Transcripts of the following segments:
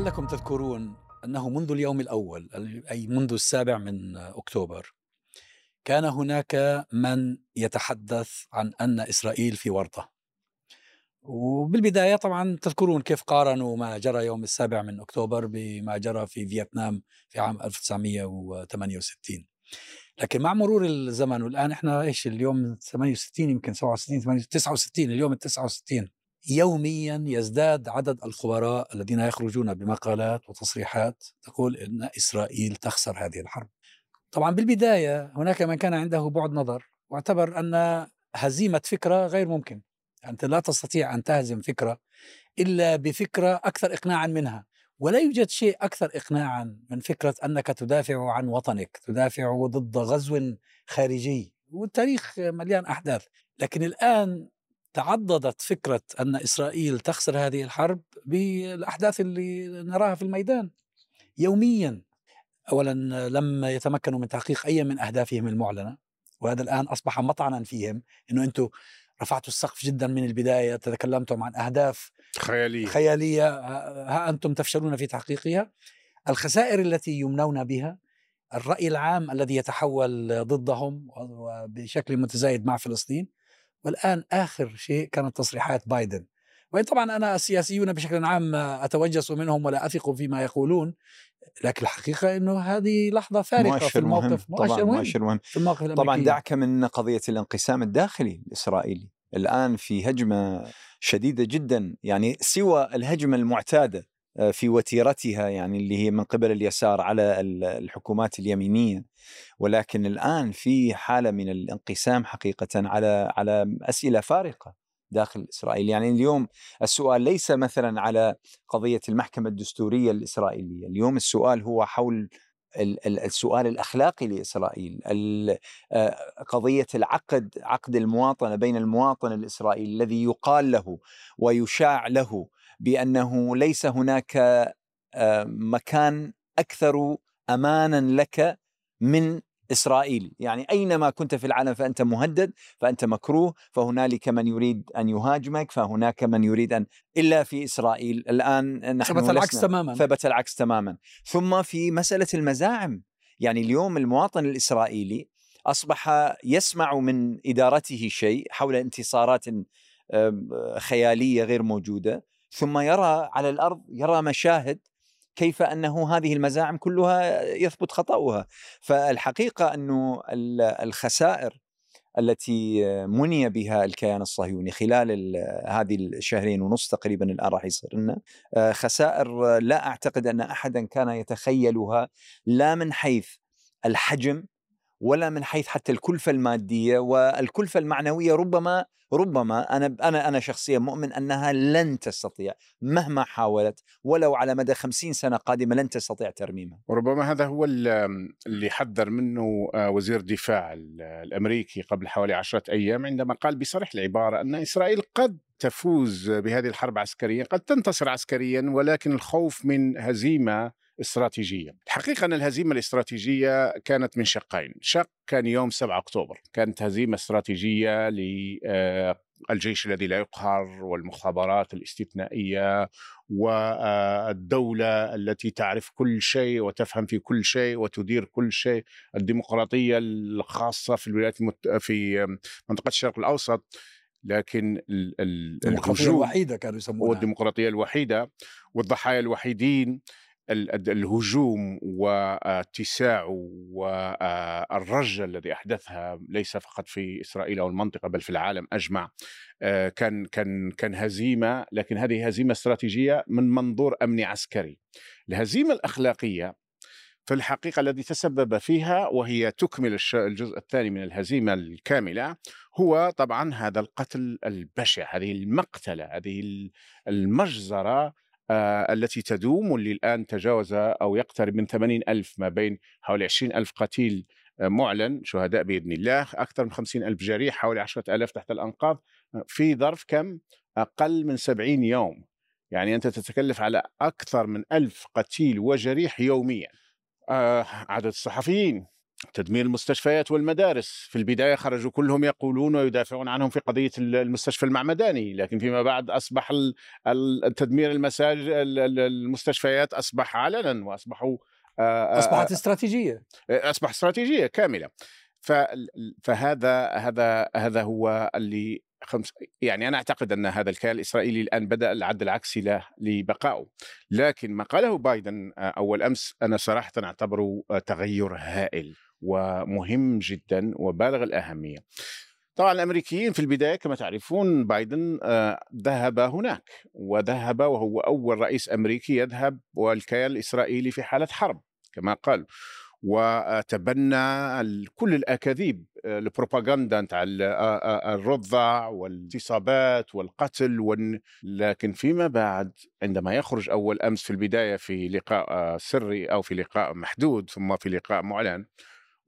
لعلكم تذكرون أنه منذ اليوم الأول أي منذ السابع من أكتوبر كان هناك من يتحدث عن أن إسرائيل في ورطة وبالبداية طبعا تذكرون كيف قارنوا ما جرى يوم السابع من أكتوبر بما جرى في فيتنام في عام 1968 لكن مع مرور الزمن والآن إحنا إيش اليوم 68 يمكن 67 69 اليوم ال 69 يوميا يزداد عدد الخبراء الذين يخرجون بمقالات وتصريحات تقول إن إسرائيل تخسر هذه الحرب. طبعا بالبداية هناك من كان عنده بعد نظر واعتبر أن هزيمة فكرة غير ممكن. أنت لا تستطيع أن تهزم فكرة إلا بفكرة أكثر اقناعا منها. ولا يوجد شيء أكثر اقناعا من فكرة أنك تدافع عن وطنك، تدافع ضد غزو خارجي، والتاريخ مليان أحداث، لكن الآن تعضدت فكرة أن إسرائيل تخسر هذه الحرب بالأحداث اللي نراها في الميدان يوميا. أولا لم يتمكنوا من تحقيق أي من أهدافهم المعلنة وهذا الآن أصبح مطعنا فيهم أنه أنتم رفعتوا السقف جدا من البداية تكلمتم عن أهداف خيالية. خيالية ها أنتم تفشلون في تحقيقها. الخسائر التي يمنون بها الرأي العام الذي يتحول ضدهم وبشكل متزايد مع فلسطين والآن آخر شيء كانت تصريحات بايدن وإن طبعا أنا السياسيون بشكل عام أتوجس منهم ولا أثق فيما يقولون لكن الحقيقة أنه هذه لحظة فارقة في الموقف مهم. طبعا مؤشر مهم في الموقف الأمريكي. طبعا دعك من قضية الانقسام الداخلي الإسرائيلي الآن في هجمة شديدة جدا يعني سوى الهجمة المعتادة في وتيرتها يعني اللي هي من قبل اليسار على الحكومات اليمينية. ولكن الآن في حالة من الانقسام حقيقة على على أسئلة فارقة داخل إسرائيل، يعني اليوم السؤال ليس مثلا على قضية المحكمة الدستورية الإسرائيلية، اليوم السؤال هو حول السؤال الأخلاقي لإسرائيل، آه، قضية العقد عقد المواطنة بين المواطن الإسرائيلي الذي يقال له ويشاع له بأنه ليس هناك آه، مكان أكثر امانا لك من إسرائيل، يعني أينما كنت في العالم فأنت مهدد، فأنت مكروه، فهنالك من يريد أن يهاجمك، فهناك من يريد أن إلا في إسرائيل. الآن نحن ثبت العكس تماما. ثبت العكس تماما، ثم في مسألة المزاعم، يعني اليوم المواطن الإسرائيلي أصبح يسمع من إدارته شيء حول انتصارات خيالية غير موجودة. ثم يرى على الأرض يرى مشاهد كيف أنه هذه المزاعم كلها يثبت خطأها. فالحقيقة أنه الخسائر التي مني بها الكيان الصهيوني خلال هذه الشهرين ونص تقريبا الآن راح يصير لنا خسائر لا أعتقد أن احدا كان يتخيلها لا من حيث الحجم ولا من حيث حتى الكلفة المادية والكلفة المعنوية ربما ربما أنا أنا أنا شخصيا مؤمن أنها لن تستطيع مهما حاولت ولو على مدى خمسين سنة قادمة لن تستطيع ترميمها. وربما هذا هو اللي حذر منه آه، وزير الدفاع الأمريكي قبل حوالي عشرة أيام عندما قال بصريح العبارة أن إسرائيل قد تفوز بهذه الحرب عسكريا قد تنتصر عسكريا ولكن الخوف من هزيمة استراتيجية. الحقيقة أن الهزيمة الاستراتيجية كانت من شقين. شق كان يوم 7 أكتوبر. كانت هزيمة استراتيجية للجيش الذي لا يقهر والمخابرات الاستثنائية والدولة التي تعرف كل شيء وتفهم في كل شيء وتدير كل شيء. الديمقراطية الخاصة في الولايات المت... في منطقة الشرق الأوسط. لكن الديمقراطية الوحيدة كانوا يسمونها. والديمقراطية الوحيدة والضحايا الوحيدين. الهجوم واتساع والرجة الذي أحدثها ليس فقط في إسرائيل أو المنطقة بل في العالم أجمع. آه، كان كان كان هزيمة لكن هذه هزيمة استراتيجية من منظور أمني عسكري. الهزيمة الأخلاقية في الحقيقة الذي تسبب فيها وهي تكمل الجزء الثاني من الهزيمة الكاملة هو طبعا هذا القتل البشع هذه المقتلة هذه المجزرة التي تدوم واللي الآن تجاوز أو يقترب من 80 ألف ما بين حوالي 20 ألف قتيل آه، معلن شهداء بإذن الله أكثر من 50 ألف جريح حوالي 10 ألاف تحت الأنقاض في ظرف كم؟ أقل من 70 يوم. يعني أنت تتكلف على أكثر من ألف قتيل وجريح يوميا. آه عدد الصحفيين. تدمير المستشفيات والمدارس. في البداية خرجوا كلهم يقولون ويدافعون عنهم في قضية المستشفى المعمداني لكن فيما بعد أصبح التدمير المساجد المستشفيات أصبح علنا وأصبحوا أصبحت استراتيجية. أصبح استراتيجية كاملة. فهذا هذا هذا هو اللي خمس يعني أنا أعتقد أن هذا الكيان الإسرائيلي الآن بدأ العد العكسي له لبقائه. لكن ما قاله بايدن أول أمس أنا صراحة أعتبره تغير هائل. ومهم جدا وبالغ الأهمية. طبعا الأمريكيين في البداية كما تعرفون بايدن ذهب هناك وذهب وهو أول رئيس أمريكي يذهب والكيان الإسرائيلي في حالة حرب كما قال. وتبنى كل الأكاذيب البروباغندا نتاع الرضع والاغتصابات والقتل وال... لكن فيما بعد عندما يخرج أول أمس في البداية في لقاء سري أو في لقاء محدود ثم في لقاء معلن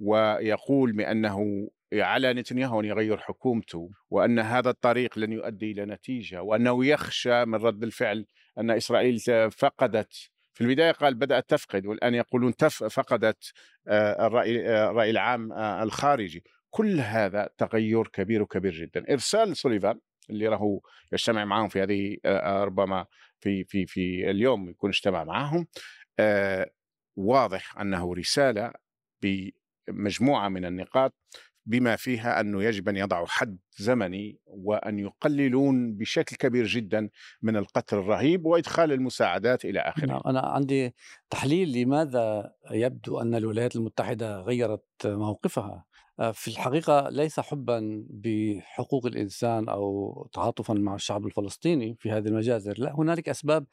ويقول بأنه على نتنياهو أن يغير حكومته وأن هذا الطريق لن يؤدي إلى نتيجة وأنه يخشى من رد الفعل أن إسرائيل فقدت. في البداية قال بدأت تفقد والآن يقولون تف فقدت الرأي, الرأي العام الخارجي. كل هذا تغير كبير وكبير جدا. إرسال سوليفان اللي راهو يجتمع معهم في هذه ربما في في في اليوم يكون اجتمع معهم واضح أنه رسالة بمجموعه من النقاط بما فيها أنه يجب أن يضعوا حد زمني وأن يقللون بشكل كبير جدا من القتل الرهيب وإدخال المساعدات إلى آخره. نعم أنا عندي تحليل لماذا يبدو أن الولايات المتحدة غيرت موقفها. في الحقيقة ليس حبا بحقوق الإنسان أو تعاطفا مع الشعب الفلسطيني في هذه المجازر، لا هنالك أسباب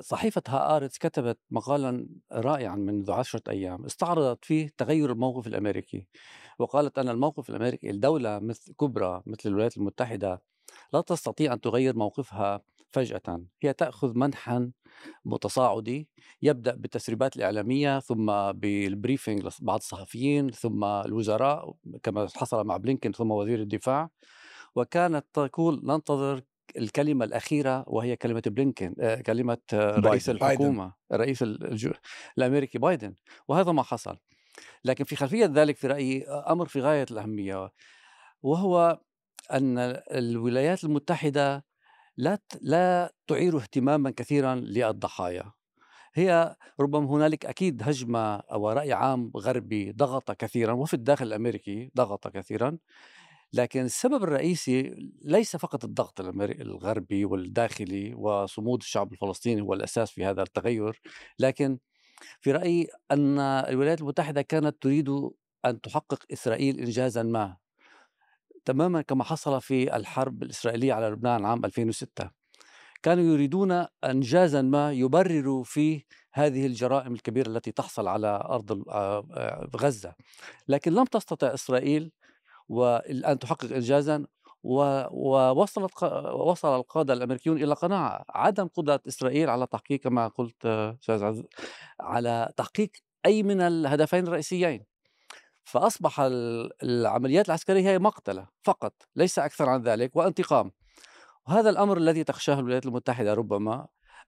صحيفة هآرتس كتبت مقالا رائعا منذ عشرة أيام استعرضت فيه تغير الموقف الأمريكي وقالت أن الموقف الأمريكي الدولة مثل كبرى مثل الولايات المتحدة لا تستطيع أن تغير موقفها فجأة. هي تأخذ منحا متصاعدي يبدأ بالتسريبات الإعلامية ثم بالبريفنج لبعض الصحفيين ثم الوزراء كما حصل مع بلينكن ثم وزير الدفاع وكانت تقول ننتظر الكلمة الأخيرة وهي كلمة بلينكن كلمة رئيس بايدن. الحكومة الرئيس الأمريكي بايدن وهذا ما حصل. لكن في خلفية ذلك في رأيي أمر في غاية الأهمية وهو أن الولايات المتحدة لا لا تعير اهتماما كثيرا للضحايا. هي ربما هنالك أكيد هجمة أو رأي عام غربي ضغط كثيرا وفي الداخل الأمريكي ضغط كثيرا. لكن السبب الرئيسي ليس فقط الضغط الغربي والداخلي وصمود الشعب الفلسطيني هو الأساس في هذا التغير لكن في رأيي أن الولايات المتحدة كانت تريد أن تحقق إسرائيل انجازا ما تماما كما حصل في الحرب الإسرائيلية على لبنان عام 2006 كانوا يريدون انجازا ما يبرروا فيه هذه الجرائم الكبيرة التي تحصل على أرض غزة. لكن لم تستطع إسرائيل والآن تحقق انجازا ووصلت وصل القادة الأمريكيون إلى قناعة عدم قدرة إسرائيل على تحقيق كما قلت أستاذ على تحقيق أي من الهدفين الرئيسيين. فأصبح العمليات العسكرية هي مقتلة فقط ليس أكثر عن ذلك وانتقام. وهذا الأمر الذي تخشاه الولايات المتحدة ربما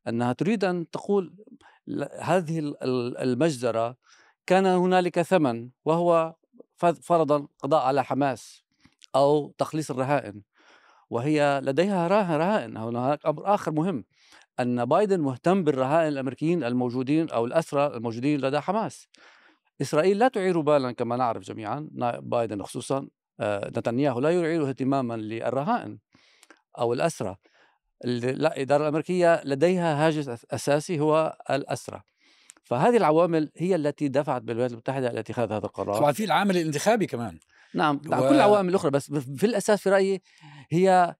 أنها تريد أن تقول هذه المجزرة كان هنالك ثمن وهو فرضا قضاء على حماس أو تخليص الرهائن وهي لديها رهائن. هناك أمر آخر مهم أن بايدن مهتم بالرهائن الأمريكيين الموجودين أو الأسرى الموجودين لدى حماس. إسرائيل لا تعير بالا كما نعرف جميعا بايدن خصوصا آه، نتنياهو لا يعير اهتماما للرهائن أو الأسرى. لا الإدارة الأمريكية لديها هاجس أساسي هو الأسرى. فهذه العوامل هي التي دفعت بالولايات المتحدة إلى اتخاذ هذا القرار. طبعا في العامل الانتخابي كمان. نعم و... كل العوامل الأخرى بس في الأساس في رأيي هي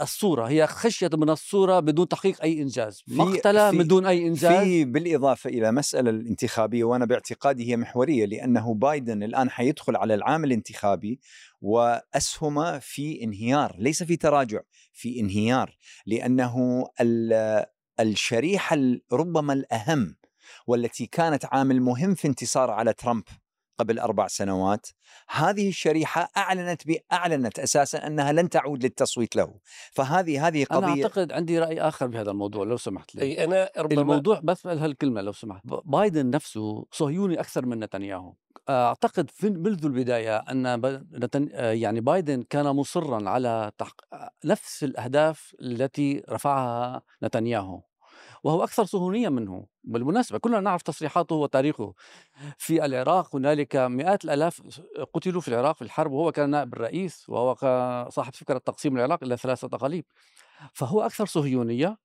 الصورة هي خشية من الصورة بدون تحقيق أي إنجاز. مقتلة من دون أي إنجاز. في بالإضافة إلى مسألة الانتخابية وأنا باعتقادي هي محورية لأنه بايدن الآن حيدخل على العام الانتخابي واسهمه في انهيار ليس في تراجع في انهيار لأنه الشريحة ربما الأهم والتي كانت عامل مهم في انتصار على ترامب قبل أربع سنوات هذه الشريحة أعلنت أعلنت أساسا أنها لن تعود للتصويت له. فهذه هذه قضية أنا أعتقد عندي رأي آخر بهذا الموضوع لو سمحت لي. أي أنا ربما الموضوع بس هالكلمة لو سمحت. بايدن نفسه صهيوني أكثر من نتنياهو. أعتقد في منذ البداية أن. يعني بايدن كان مصرا على تحق... نفس الأهداف التي رفعها نتنياهو. وهو أكثر صهيونية منه بالمناسبة كلنا نعرف تصريحاته وتاريخه. في العراق هنالك مئات الآلاف قتلوا في العراق في الحرب وهو كان نائب الرئيس وهو صاحب فكرة تقسيم العراق إلى ثلاثة أقاليم فهو أكثر صهيونية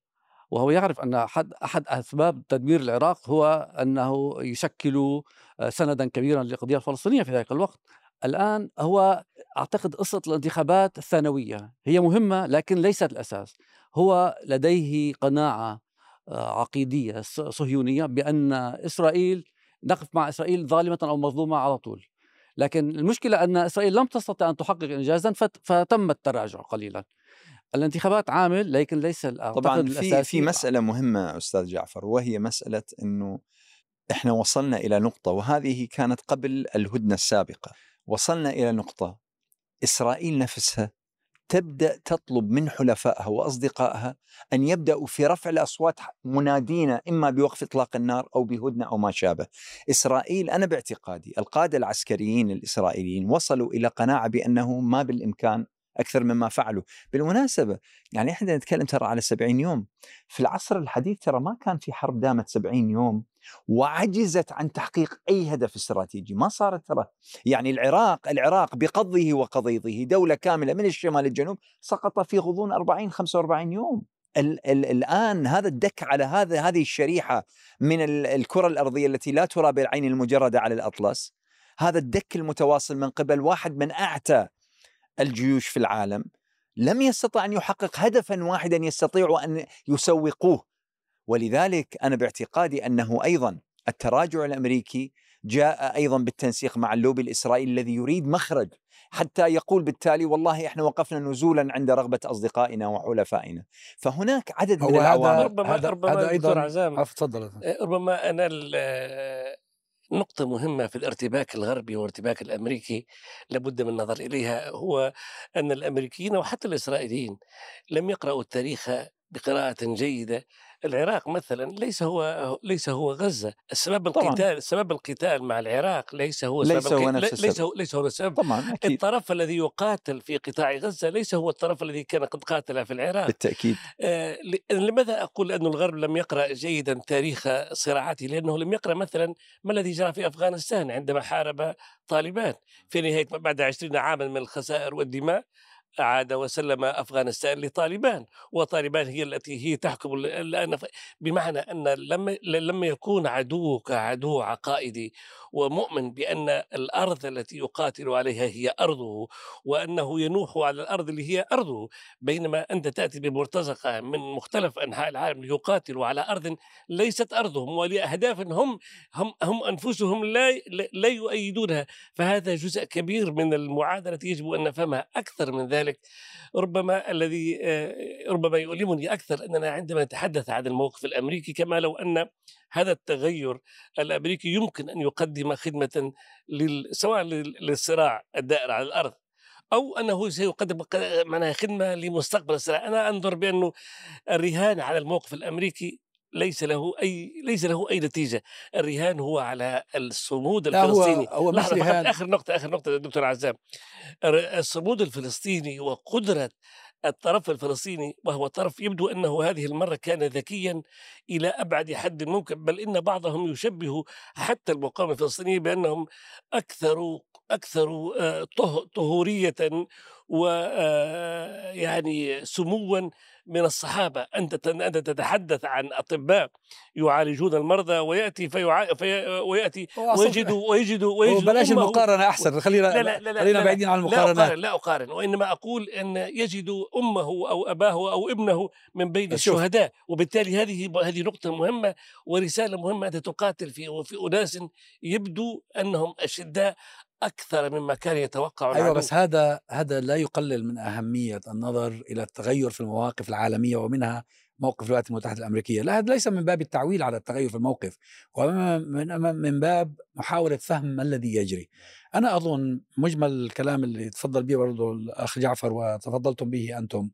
وهو يعرف أن أحد أحد أسباب تدمير العراق هو أنه يشكل سندا كبيرا للقضية الفلسطينية في ذلك الوقت. الآن هو أعتقد قصة الانتخابات الثانوية هي مهمة لكن ليست الأساس. هو لديه قناعة عقيدية صهيونية بأن إسرائيل نقف مع إسرائيل ظالمة أو مظلومة على طول. لكن المشكلة أن إسرائيل لم تستطع أن تحقق انجازا فتم التراجع قليلا. الانتخابات عامل لكن ليس طبعا في في مسألة مهمة أستاذ جعفر وهي مسألة إنه إحنا وصلنا إلى نقطة وهذه كانت قبل الهدنة السابقة. وصلنا إلى نقطة إسرائيل نفسها تبدأ تطلب من حلفائها وأصدقائها أن يبدأوا في رفع الأصوات منادين إما بوقف إطلاق النار أو بهدنة أو ما شابه. إسرائيل أنا باعتقادي القادة العسكريين الإسرائيليين وصلوا إلى قناعة بأنه ما بالإمكان أكثر مما فعلوا، بالمناسبة يعني إحنا نتكلم ترى على 70 يوم، في العصر الحديث ترى ما كان في حرب دامت 70 يوم. وعجزت عن تحقيق أي هدف استراتيجي، ما صارت ترى. يعني العراق العراق بقضه وقضيضه دولة كاملة من الشمال للجنوب سقط في غضون 40 45 يوم. ال ال الآن هذا الدك على هذا هذه الشريحة من الكرة الأرضية التي لا ترى بالعين المجردة على الأطلس هذا الدك المتواصل من قبل واحد من أعتى الجيوش في العالم لم يستطع أن يحقق هدفا واحدا يستطيع أن يسوقوه. ولذلك أنا باعتقادي أنه أيضا التراجع الأمريكي جاء أيضا بالتنسيق مع اللوبي الإسرائيلي الذي يريد مخرج حتى يقول بالتالي والله إحنا وقفنا نزولا عند رغبة أصدقائنا وحلفائنا. فهناك عدد من العوامل. ربما هذا ربما هذا أيضا عزام تفضل. ربما أنا نقطة مهمة في الارتباك الغربي والارتباك الأمريكي لابد من النظر إليها هو أن الأمريكيين وحتى الإسرائيليين لم يقرأوا التاريخ بقراءة جيدة العراق مثلا ليس هو ليس هو غزة، السبب القتال سبب القتال مع العراق ليس هو ليس هو نفس السبب. ليس هو ليس هو السبب. طبعا أكيد. الطرف الذي يقاتل في قطاع غزة ليس هو الطرف الذي كان قد قاتل في العراق. بالتأكيد. آه لماذا أقول أن الغرب لم يقرأ جيدا تاريخ صراعاته؟ لأنه لم يقرأ مثلا ما الذي جرى في أفغانستان عندما حارب طالبان. في نهاية بعد عشرين عاما من الخسائر والدماء عاد وسلم أفغانستان لطالبان وطالبان هي التي هي تحكم الآن بمعنى أن لما لما يكون عدوك عدو عقائدي ومؤمن بأن الأرض التي يقاتل عليها هي أرضه وأنه ينوح على الأرض اللي هي أرضه بينما أنت تأتي بمرتزقة من مختلف أنحاء العالم ليقاتلوا على أرض ليست أرضهم ولأهداف هم هم هم أنفسهم لا لا يؤيدونها. فهذا جزء كبير من المعادلة يجب أن نفهمها أكثر من ذلك. ذلك. ربما الذي آه، ربما يؤلمني أكثر أننا عندما نتحدث عن الموقف الأمريكي كما لو أن هذا التغير الأمريكي يمكن أن يقدم خدمة سواء للصراع الدائر على الأرض أو أنه سيقدم معناها خدمة لمستقبل الصراع، أنا أنظر بأنه الرهان على الموقف الأمريكي ليس له أي ليس له أي نتيجة، الرهان هو على الصمود الفلسطيني. هو هو لحظة رهان. آخر نقطة آخر نقطة دكتور عزام. الصمود الفلسطيني وقدرة الطرف الفلسطيني وهو طرف يبدو أنه هذه المرة كان ذكيا إلى أبعد حد ممكن بل إن بعضهم يشبه حتى المقاومة الفلسطينية بأنهم أكثر أكثر آه، طهورية ويعني آه، سموا من الصحابة. أنت أنت تتحدث عن أطباء يعالجون المرضى ويأتي فيع... في... ويأتي ويجد ويجد ويجد بلاش المقارنة أحسن خلينا لا لا لا لا خلينا بعيدين عن المقارنه لا أقارن لا أقارن وإنما أقول إن يجد أمه أو أباه أو ابنه من بين الشهداء. وبالتالي هذه هذه نقطة مهمة ورسالة مهمة أنت تقاتل في في أناس يبدو أنهم أشداء أكثر مما كان يتوقع أيوه العدو. بس هذا هذا لا يقلل من أهمية النظر إلى التغير في المواقف العالمية ومنها موقف الولايات المتحدة الأمريكية، لا هذا ليس من باب التعويل على التغير في الموقف، ومن من باب محاولة فهم ما الذي يجري. أنا أظن مجمل الكلام اللي تفضل به برضه الأخ جعفر وتفضلتم به أنتم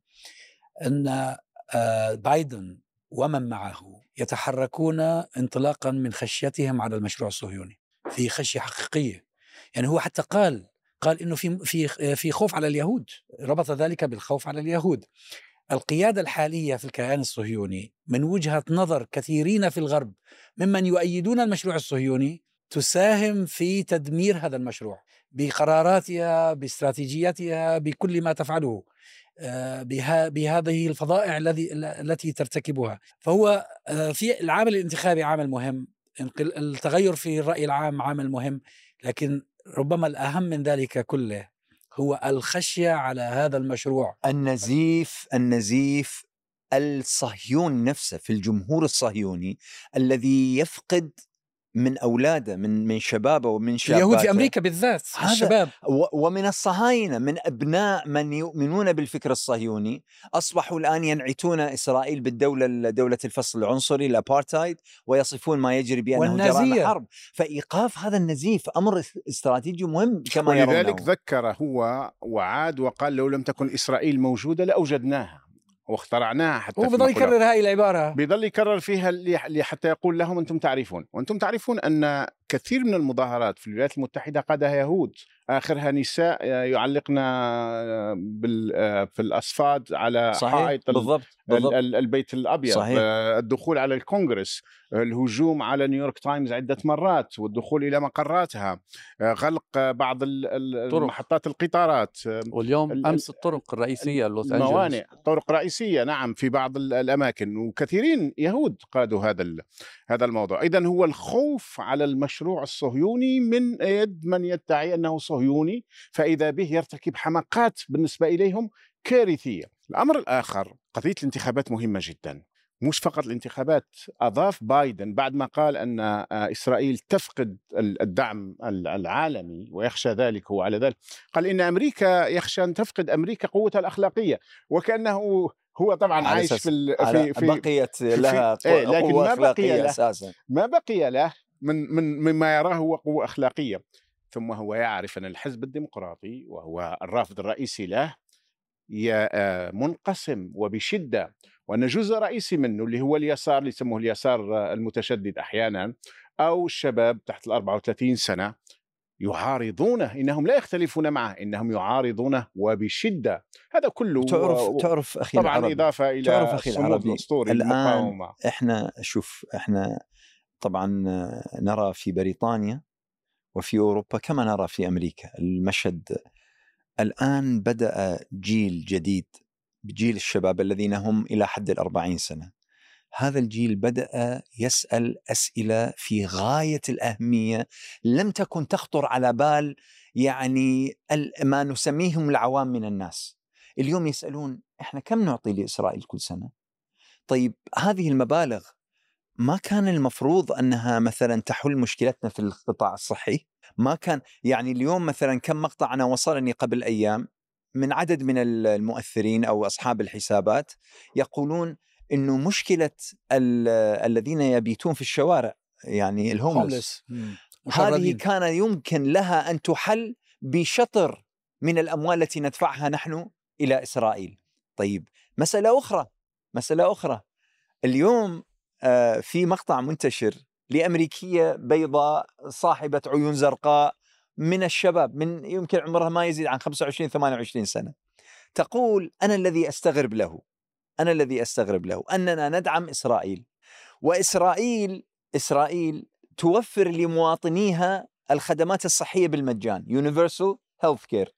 إن آه، بايدن ومن معه يتحركون انطلاقا من خشيتهم على المشروع الصهيوني في خشية حقيقية يعني هو حتى قال قال إنه في في في خوف على اليهود ربط ذلك بالخوف على اليهود. القيادة الحالية في الكيان الصهيوني من وجهة نظر كثيرين في الغرب ممن يؤيدون المشروع الصهيوني تساهم في تدمير هذا المشروع بقراراتها باستراتيجيتها بكل ما تفعله آه، بهذه الفظائع الذي التي ترتكبها. فهو آه، في العامل الانتخابي عامل مهم التغير في الرأي العام عامل مهم لكن ربما الأهم من ذلك كله هو الخشية على هذا المشروع. النزيف النزيف الصهيون نفسه في الجمهور الصهيوني الذي يفقد من أولاده من من شبابه ومن شبابه اليهود في أمريكا بالذات الشباب. ومن الصهاينة من أبناء من يؤمنون بالفكر الصهيوني. أصبحوا الآن ينعتون إسرائيل بالدولة دولة الفصل العنصري الابارتايد ويصفون ما يجري بأنه جرائم حرب فإيقاف هذا النزيف أمر استراتيجي مهم كما يرونه. ولذلك ذكر هو وعاد وقال لو لم تكن إسرائيل موجودة لأوجدناها. واخترعناها حتى هو بضل يكرر هاي العبارة. بيضل يكرر فيها حتى يقول لهم أنتم تعرفون. وأنتم تعرفون أن كثير من المظاهرات في الولايات المتحدة قادها يهود. آخرها نساء يعلقن بال في الأصفاد على صحيح. حائط بالضبط. بالضبط. البيت الأبيض صحيح. الدخول على الكونغرس الهجوم على نيويورك تايمز عدة مرات والدخول إلى مقراتها غلق بعض محطات القطارات واليوم أمس الطرق الرئيسية لوس انجلوس موانئ طرق رئيسية نعم في بعض الأماكن وكثيرين يهود قادوا هذا هذا الموضوع اذا هو الخوف على المشروع الصهيوني من يد من يدعي أنه صهيوني فإذا به يرتكب حماقات بالنسبة إليهم كارثية. الأمر الآخر قضية الانتخابات مهمة جدا. مش فقط الانتخابات أضاف بايدن بعد ما قال أن آه، إسرائيل تفقد الدعم العالمي ويخشى ذلك هو على ذلك. قال إن أمريكا يخشى أن تفقد أمريكا قوتها الأخلاقية وكأنه هو طبعا عايش في في, في بقيت لها في إيه لكن ما بقي له أساسا. ما بقي له من من مما يراه هو قوة أخلاقية. ثم هو يعرف أن الحزب الديمقراطي وهو الرافض الرئيسي له آه، منقسم وبشدة. وأن جزء رئيسي منه اللي هو اليسار اللي يسموه اليسار المتشدد أحيانا أو الشباب تحت ال 34 سنة يعارضونه. إنهم لا يختلفون معه إنهم يعارضونه وبشدة. هذا كله تعرف و... تعرف أخي طبعا العربي إضافة إلى تعرف أخي العربي الآن إحنا شوف إحنا طبعا نرى في بريطانيا وفي أوروبا كما نرى في أمريكا المشهد الآن بدأ جيل جديد بجيل الشباب الذين هم إلى حد الأربعين سنة. هذا الجيل بدأ يسأل أسئلة في غاية الأهمية لم تكن تخطر على بال يعني ما نسميهم العوام من الناس. اليوم يسألون إحنا كم نعطي لإسرائيل كل سنة؟ طيب هذه المبالغ ما كان المفروض أنها مثلا تحل مشكلتنا في القطاع الصحي؟ ما كان يعني اليوم مثلا كم مقطع أنا وصلني قبل أيام من عدد من المؤثرين أو أصحاب الحسابات يقولون إنه مشكلة الذين يبيتون في الشوارع يعني الهوملس هذه كان يمكن لها أن تحل بشطر من الأموال التي ندفعها نحن إلى إسرائيل. طيب مسألة أخرى مسألة أخرى. اليوم في مقطع منتشر لأمريكية بيضاء صاحبة عيون زرقاء من الشباب من يمكن عمرها ما يزيد عن 25 28 سنة. تقول أنا الذي أستغرب له أنا الذي أستغرب له أننا ندعم إسرائيل وإسرائيل إسرائيل توفر لمواطنيها الخدمات الصحية بالمجان يونيفرسال هيلث كير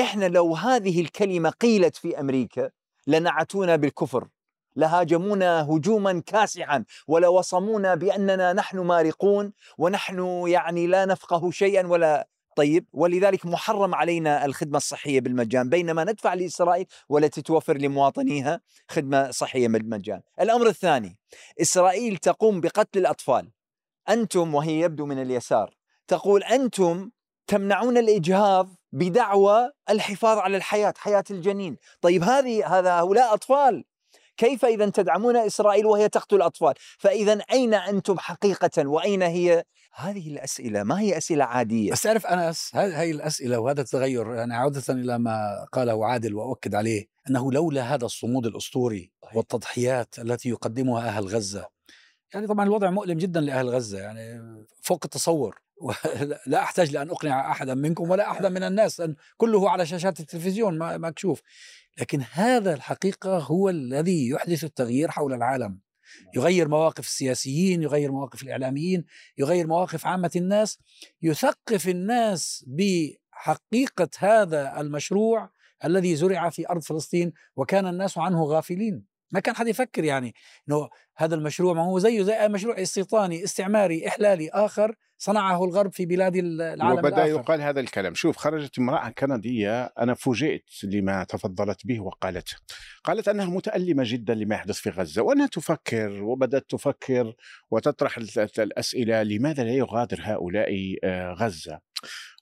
إحنا لو هذه الكلمة قيلت في أمريكا لنعتونا بالكفر. لهاجمونا هجوما كاسحا ولوصمونا بأننا نحن مارقون ونحن يعني لا نفقه شيئا ولا طيب ولذلك محرم علينا الخدمة الصحية بالمجان. بينما ندفع لإسرائيل والتي توفر لمواطنيها خدمة صحية بالمجان. الأمر الثاني إسرائيل تقوم بقتل الأطفال. أنتم وهي يبدو من اليسار تقول أنتم تمنعون الإجهاض بدعوى الحفاظ على الحياة، حياة الجنين، طيب هذه هذا هؤلاء أطفال كيف إذا تدعمون إسرائيل وهي تقتل الأطفال؟ فإذا أين أنتم حقيقة وأين هي؟ هذه الأسئلة ما هي أسئلة عادية بس تعرف انس هذه الأسئلة وهذا التغير يعني عودة إلى ما قاله عادل وأؤكد عليه أنه لولا هذا الصمود الأسطوري والتضحيات التي يقدمها أهل غزة يعني طبعا الوضع مؤلم جدا لأهل غزة يعني فوق التصور لا أحتاج لأن أقنع احدا منكم ولا احدا من الناس لأن كله على شاشات التلفزيون مكشوف لكن هذا الحقيقة هو الذي يحدث التغيير حول العالم. يغير مواقف السياسيين يغير مواقف الإعلاميين يغير مواقف عامة الناس يثقف الناس بحقيقة هذا المشروع الذي زرع في أرض فلسطين وكان الناس عنه غافلين. ما كان حد يفكر يعني إنه هذا المشروع ما هو زيه زي مشروع استيطاني استعماري إحلالي آخر صنعه الغرب في بلاد العالم وبدأ الآخر. يقال هذا الكلام. شوف خرجت امرأة كندية أنا فوجئت لما تفضلت به وقالته قالت أنها متألمة جدا لما يحدث في غزة وأنها تفكر وبدأت تفكر وتطرح الأسئلة لماذا لا يغادر هؤلاء آه، غزة؟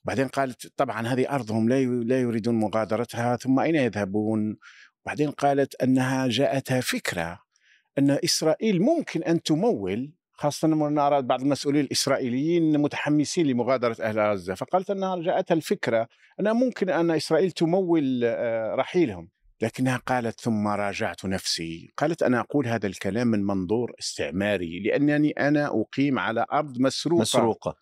بعدين قالت طبعا هذه أرضهم لا لا يريدون مغادرتها ثم أين يذهبون؟ بعدين قالت أنها جاءتها فكرة أن إسرائيل ممكن أن تمول خاصة نرى بعض المسؤولين الإسرائيليين متحمسين لمغادرة أهل غزة فقالت أنها جاءتها الفكرة أنها ممكن أن إسرائيل تمول آه، رحيلهم. لكنها قالت ثم راجعت نفسي. قالت أنا أقول هذا الكلام من منظور استعماري لأنني أنا أقيم على أرض مسروقة, مسروقة.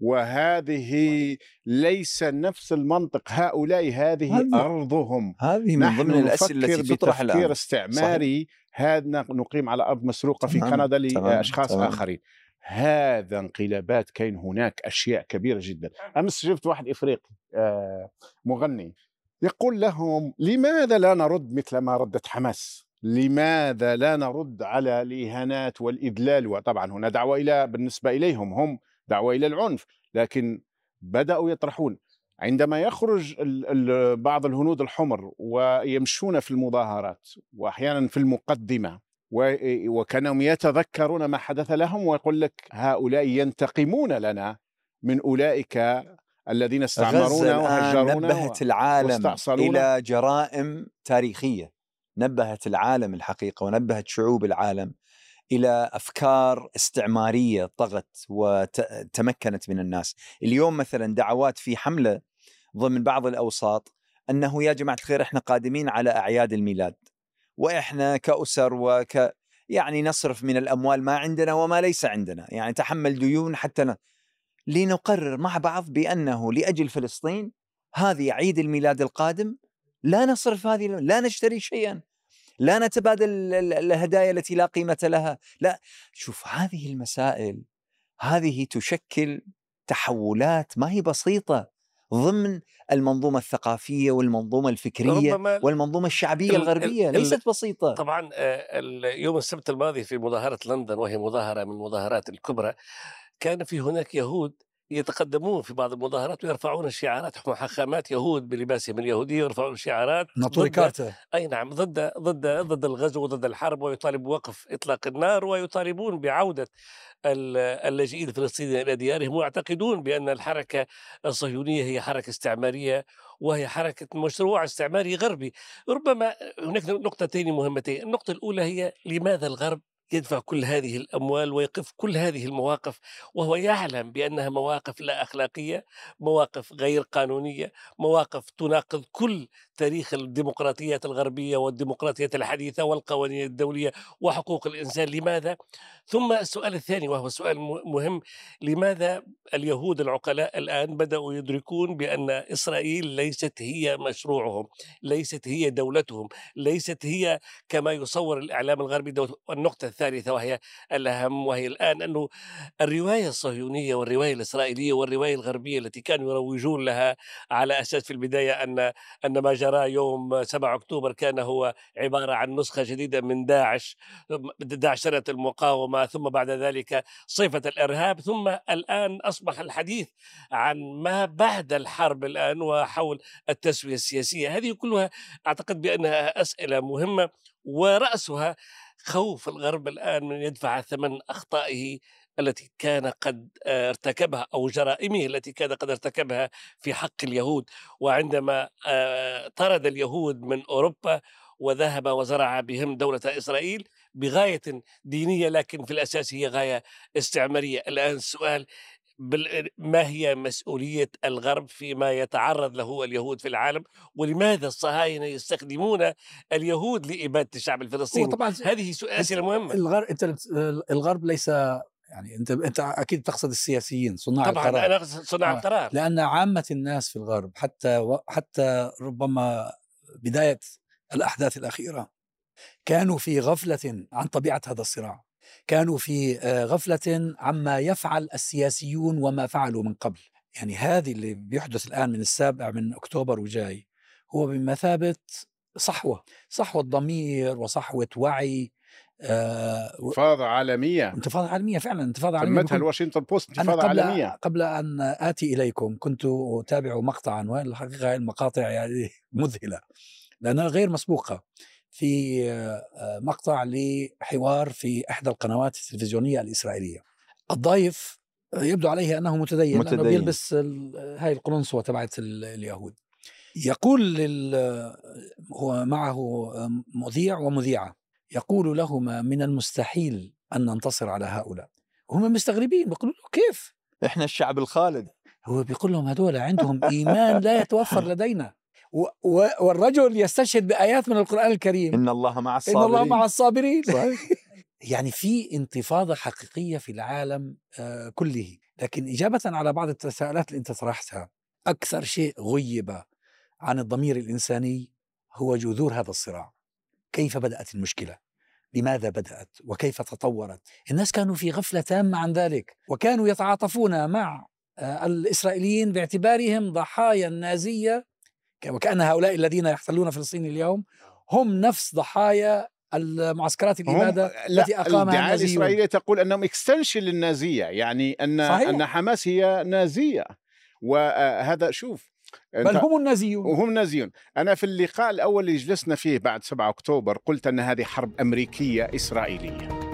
وهذه ليس نفس المنطق. هؤلاء هذه هذه- أرضهم. هذه من ضمن الأسئلة نفكر التي تطرح الآن. استعماري. هذا نقيم على أرض مسروقة في تمام، كندا تمام، لأشخاص تمام. آخرين. هذا انقلابات كاين هناك أشياء كبيرة جدا. امس شفت واحد إفريقي آه، مغني. يقول لهم لماذا لا نرد مثل ما ردت حماس؟ لماذا لا نرد على الإهانات والإذلال؟ وطبعا هنا دعوة إلى بالنسبة إليهم هم دعوة إلى العنف لكن بدأوا يطرحون. عندما يخرج بعض الهنود الحمر ويمشون في المظاهرات واحيانا في المقدمة و- وكانوا يتذكرون ما حدث لهم ويقول لك هؤلاء ينتقمون لنا من أولئك الذين استعمرونا وهجرونا نبهت العالم. إلى جرائم تاريخية. نبهت العالم الحقيقة ونبهت شعوب العالم. إلى أفكار استعمارية طغت وتمكنت من الناس. اليوم مثلا دعوات في حملة ضمن بعض الأوساط أنه يا جماعة الخير إحنا قادمين على أعياد الميلاد وإحنا كأسر وك يعني نصرف من الأموال ما عندنا وما ليس عندنا. يعني تحمل ديون حتى ن... لنقرر مع بعض بأنه لأجل فلسطين هذه عيد الميلاد القادم لا نصرف هذه لا نشتري شيئا. لا نتبادل ال- ال- الهدايا التي لا قيمة لها. لا شوف هذه المسائل هذه تشكل تحولات ما هي بسيطة ضمن المنظومة الثقافية والمنظومة الفكرية ربما والمنظومة الشعبية ال- ال- الغربية ال- ليست بسيطة. طبعا آه، يوم السبت الماضي في مظاهرة لندن وهي مظاهرة من المظاهرات الكبرى كان في هناك يهود يتقدمون في بعض المظاهرات ويرفعون شعارات محاخامات يهود بلباسهم اليهودي يرفعون شعارات ناطوري كارتا أي نعم ضد ضد ضد الغزو وضد الحرب ويطالب بوقف إطلاق النار ويطالبون بعودة ال- اللاجئين الفلسطينيين إلى ديارهم ويعتقدون بأن الحركة الصهيونية هي حركة استعمارية وهي حركة مشروع استعماري غربي. ربما هناك نقطتين مهمتين. النقطة الأولى هي لماذا الغرب يدفع كل هذه الأموال ويقف كل هذه المواقف وهو يعلم بأنها مواقف لا أخلاقية، مواقف غير قانونية، مواقف تناقض كل تاريخ الديمقراطيات الغربية والديمقراطيات الحديثة والقوانين الدولية وحقوق الإنسان، لماذا؟ ثم السؤال الثاني وهو سؤال مهم، لماذا اليهود العقلاء الآن بدأوا يدركون بأن إسرائيل ليست هي مشروعهم، ليست هي دولتهم، ليست هي كما يصور الإعلام الغربي دولة. النقطة الثالثة وهي الأهم وهي الآن أنه الرواية الصهيونية والرواية الإسرائيلية والرواية الغربية التي كانوا يروجون لها على أساس في البداية أن أن ما جرى يوم 7 أكتوبر كان هو عبارة عن نسخة جديدة من داعش داعش سنه المقاومة ثم بعد ذلك صفه الإرهاب ثم الآن أصبح الحديث عن ما بعد الحرب الآن وحول التسوية السياسية. هذه كلها أعتقد بأنها أسئلة مهمة ورأسها خوف الغرب الآن من يدفع ثمن أخطائه التي كان قد آه، ارتكبها أو جرائمه التي كان قد ارتكبها في حق اليهود. وعندما آه، طرد اليهود من أوروبا وذهب وزرع بهم دولة إسرائيل بغاية دينية لكن في الأساس هي غاية استعمارية. الآن السؤال ما هي مسؤولية الغرب فيما يتعرض له اليهود في العالم؟ ولماذا الصهاينة يستخدمون اليهود لإبادة الشعب الفلسطيني؟ طبعا هذه أسئلة مهمة. الغرب إنت الغرب ليس يعني أنت أنت أكيد تقصد السياسيين صناع طبعا القرار. أنا اقصد صناع آه، القرار. لأن عامة الناس في الغرب حتى حتى ربما بداية الأحداث الأخيرة كانوا في غفلة عن طبيعة هذا الصراع. كانوا في آه، غفلة عما يفعل السياسيون وما فعلوا من قبل. يعني هذه اللي بيحدث الآن من السابع من أكتوبر وجاي هو بمثابة صحوة صحوة ضمير وصحوة وعي انتفاضة عالمية انتفاضة عالمية فعلا انتفاضة عالمية سمتها الواشنطن بوست انتفاضة قبل عالمية قبل أن آتي إليكم كنت أتابع مقطعا والحقيقة المقاطع يعني مذهلة لأنها غير مسبوقة في آه، مقطع لحوار في إحدى القنوات التلفزيونية الإسرائيلية. الضيف يبدو عليه أنه متدين, متدين. لأنه بيلبس هاي القلنسوه تبعت اليهود. يقول لل هو معه مذيع ومذيعة يقول لهما من المستحيل أن ننتصر على هؤلاء. هم مستغربين بيقولوا له كيف؟ إحنا الشعب الخالد. هو بيقول لهم هذول عندهم إيمان لا يتوفر لدينا. والرجل يستشهد بآيات من القرآن الكريم. إن الله مع الصابرين إن الله مع الصابرين. صحيح. يعني في انتفاضة حقيقية في العالم آه، كله. لكن إجابة على بعض التساؤلات اللي أنت طرحتها أكثر شيء غيب عن الضمير الإنساني هو جذور هذا الصراع. كيف بدأت المشكلة؟ لماذا بدأت؟ وكيف تطورت؟ الناس كانوا في غفلة تامة عن ذلك وكانوا يتعاطفون مع آه، الإسرائيليين باعتبارهم ضحايا النازيه وكأن هؤلاء الذين يحتلون فلسطين اليوم هم نفس ضحايا المعسكرات الإبادة التي أقامها الدعاية الإسرائيلية تقول أنهم اكستنشن للنازية يعني أن صحيح. أن حماس هي نازية. وهذا شوف بل هم النازيون. وهم النازيون. أنا في اللقاء الأول اللي جلسنا فيه بعد 7 أكتوبر قلت أن هذه حرب أمريكية إسرائيلية.